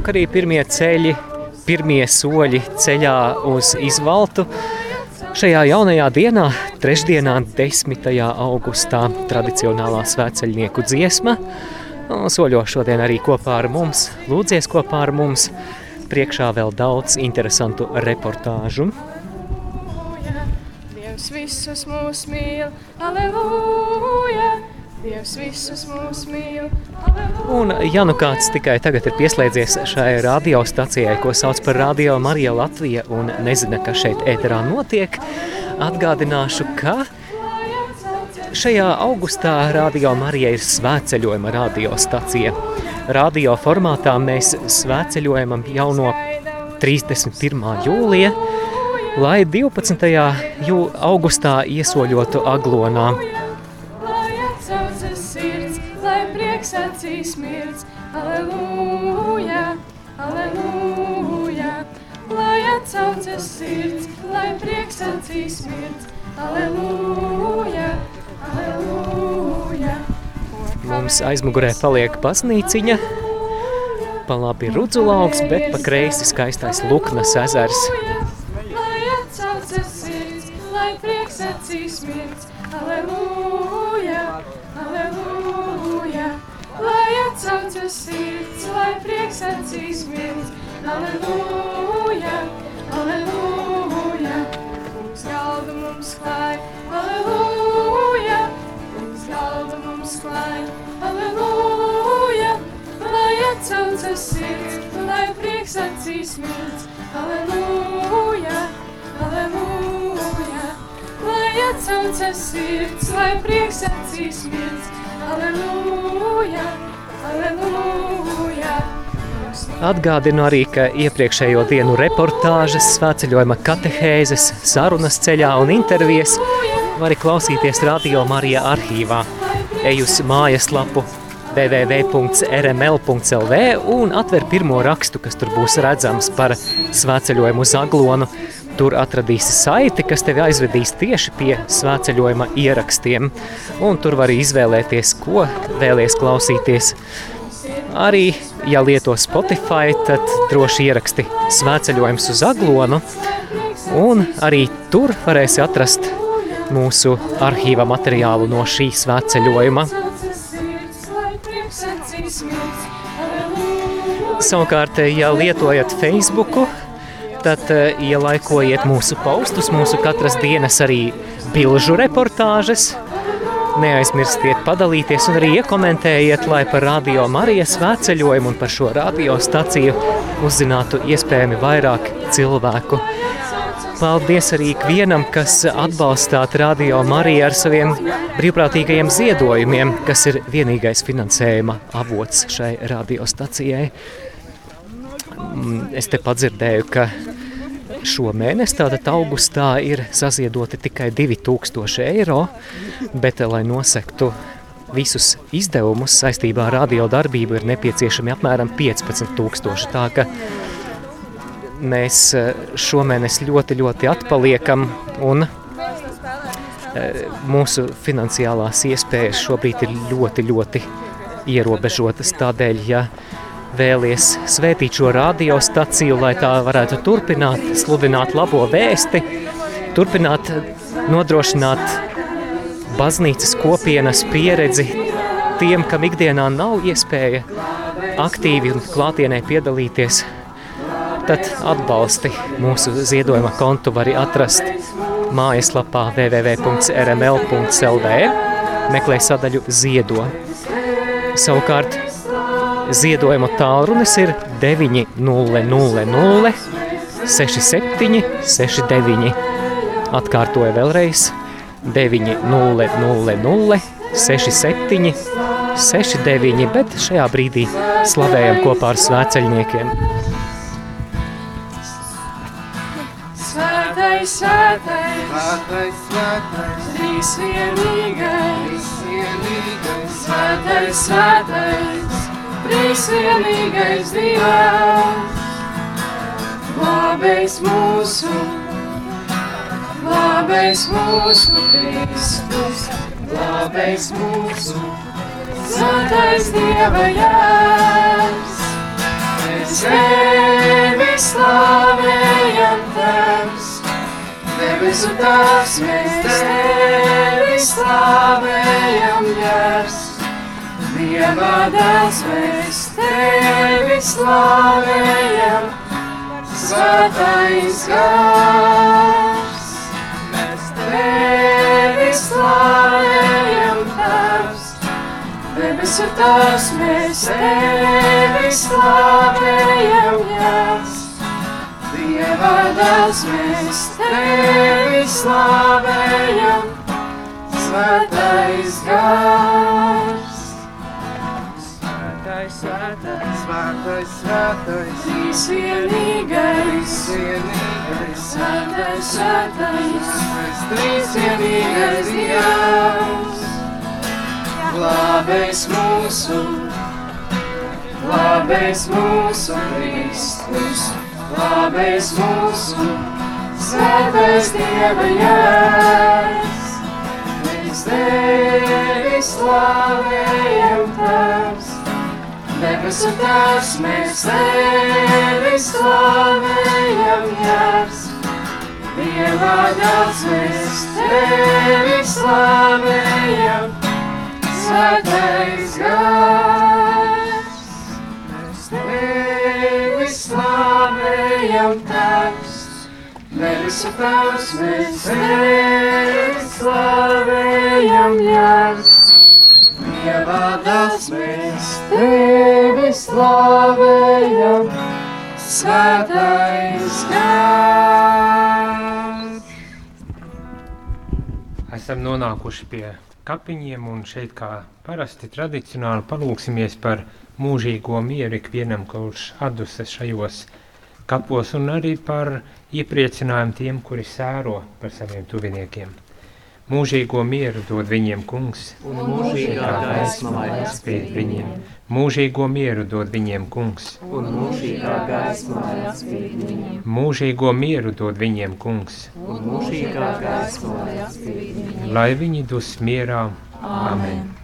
lūk arī pirmie ceļi, pirmie soļi ceļā uz izvaltu. Šajā jaunajā dienā, trešdienā, 10. augustā, tradicionālā svētceļnieku dziesma. Soļo šodien arī kopā ar mums, lūdzies kopā ar mums. Priekšā vēl daudz interesantu reportāžu. Dievs visus mūs mīl, aleluja! Dievs visus mūs mīl. Un, ja nu kāds tikai tagad ir pieslēdzies šai radiostacijai, ko sauc par Radio Marija Latvija, un nezina, kas šeit ēterā notiek, atgādināšu, ka šajā augustā Radio Marija ir svētceļojuma radiostacija. Radio formātā mēs svētceļojam jau no 31. jūlija, lai 12. Jū, augustā iesoļotu Aglonā prieks acīs mirds, aleluja, aleluja. Lai atsaucas sirds, lai prieks acīs mirds, aleluja, aleluja. Mums aizmugurē paliek baznīciņa, pa labi rudzulauks, bet pa kreisi skaistais Luknas ezers. Lai atsaucas sirds, lai prieks acīs mirds, aleluja, aleluja atsaucas sirds, lai prieks acīs mirds. Aleluja, aleluja, mums galdu mums klāj, aleluja, mums galdu mums klāj, aleluja, lai atsaucas sirds, lai prieks acīs mirds. Aleluja, aleluja, lai atsaucas sirds, lai prieks acīs mirds. Aleluja. Atgādinu arī, ka iepriekšējo dienu reportāžas, svētceļojuma katehēzes, sarunas ceļā un intervijas var klausīties Radio Marija arhīvā. Ej uz mājaslapu www.rml.lv un atver pirmo rakstu, kas tur būs redzams par svētceļojumu uz Aglonu. Tur atradīsi saiti, kas tevi aizvedīs tieši pie svētceļojuma ierakstiem, un tur var izvēlēties, ko vēlies klausīties. Arī, ja lieto Spotify, tad droši ieraksti svētceļojums uz Aglonu, un arī tur varēsi atrast mūsu arhīva materiālu no šī svētceļojuma. Savukārt, ja lietojat Facebooku, tad uh, ielaikojiet mūsu postus, mūsu katras dienas arī bilžu reportāžas. Neaizmirstiet padalīties un arī iekomentējiet, lai par radio Marijas svētceļojumu un par šo radiostaciju uzzinātu iespējami vairāk cilvēku. Paldies arī ikvienam, kas atbalstāt Radio Mariju ar saviem brīvprātīgajiem ziedojumiem, kas ir vienīgais finansējuma avots šai radiostacijai. Mm, es te padzirdēju, ka šo mēnesi, tātad augustā, ir saziedoti tikai 2000 eiro, bet, lai nosektu visus izdevumus saistībā ar radio darbību, ir nepieciešami apmēram 15,000. Tā ka mēs eh, šomēnes ļoti, ļoti atpaliekam un eh, mūsu finansiālās iespējas šobrīd ir ļoti, ļoti ierobežotas. Tādēļ, ja vēlies svētīt šo radiostaciju, lai tā varētu turpināt sludināt labo vēsti, turpināt nodrošināt baznīcas kopienas pieredzi tiem, kam ikdienā nav iespēja aktīvi un klātienē piedalīties, tad atbalsti mūsu ziedojuma kontu var atrast mājaslapā www.rml.lv meklē sadaļu ziedo. Savukārt Ziedojuma tālrunis ir 900 67 69. Atkārtoju vēlreiz. 900 67 69, bet šajā brīdī slavējam kopā ar svēceļniekiem. Svētais, svētais, svētais, svētais, trīsvienīgais, svētais, svētais, trīsvienīgais Dievs, labais mūsu, labais mūsu Kristus, labais mūsu, svētais Dieva jērs, mēs tevi slavējam, Tēvs. Debesu Tēvs, mēs tevi Dēls, mēs tevi slavējam, Svētais gars. Mēs tevi slavējam, Tēvs. Debesu Tēvs, mēs tevi slavējam, Jēs. Dieva dēls, mēs tevi slavējam, Svētais gars. Svētais, svētais, svētais, Trīsvienīgais, vienīgais, svētais, svētais, svētais, trīsvienīgais Dievs. Glābējs mūsu, glābējs mūsu Kristus, glābējs mūsu, svētais Dieva jēs. Mēs tevi slavējam, Tēvs, debesu Tēvs, mēs tevi slavējam, jēs. Dieva dēls, mēs tevi slavējam, Svētais gars, mēs tevi slavējam, Tēvs, debesu Tēvs, mēs tevi slavējam, Jēzus. Dieva dēls, mēs tevi slavējam, Svētais gars. Esam nonākuši pie kapiņiem un šeit kā parasti tradicionāli palūksimies par mūžīgo mieru ikvienam, kurš atdusas šajos kapos un arī par iepriecinājumu tiem, kuri sēro par saviem tuviniekiem. Mūžīgo mieru dod viņiem kungs, Un mūžīgā gaisma lai spēj viņiem. Mūžīgo mieru dod viņiem kungs, un mūžīgā gaisma lai atspīd viņiem, mūžīgo mieru dod viņiem kungs, un mūžīgā gaisma lai atspīd viņiem. lai viņi dus mierā. Amen. Amen.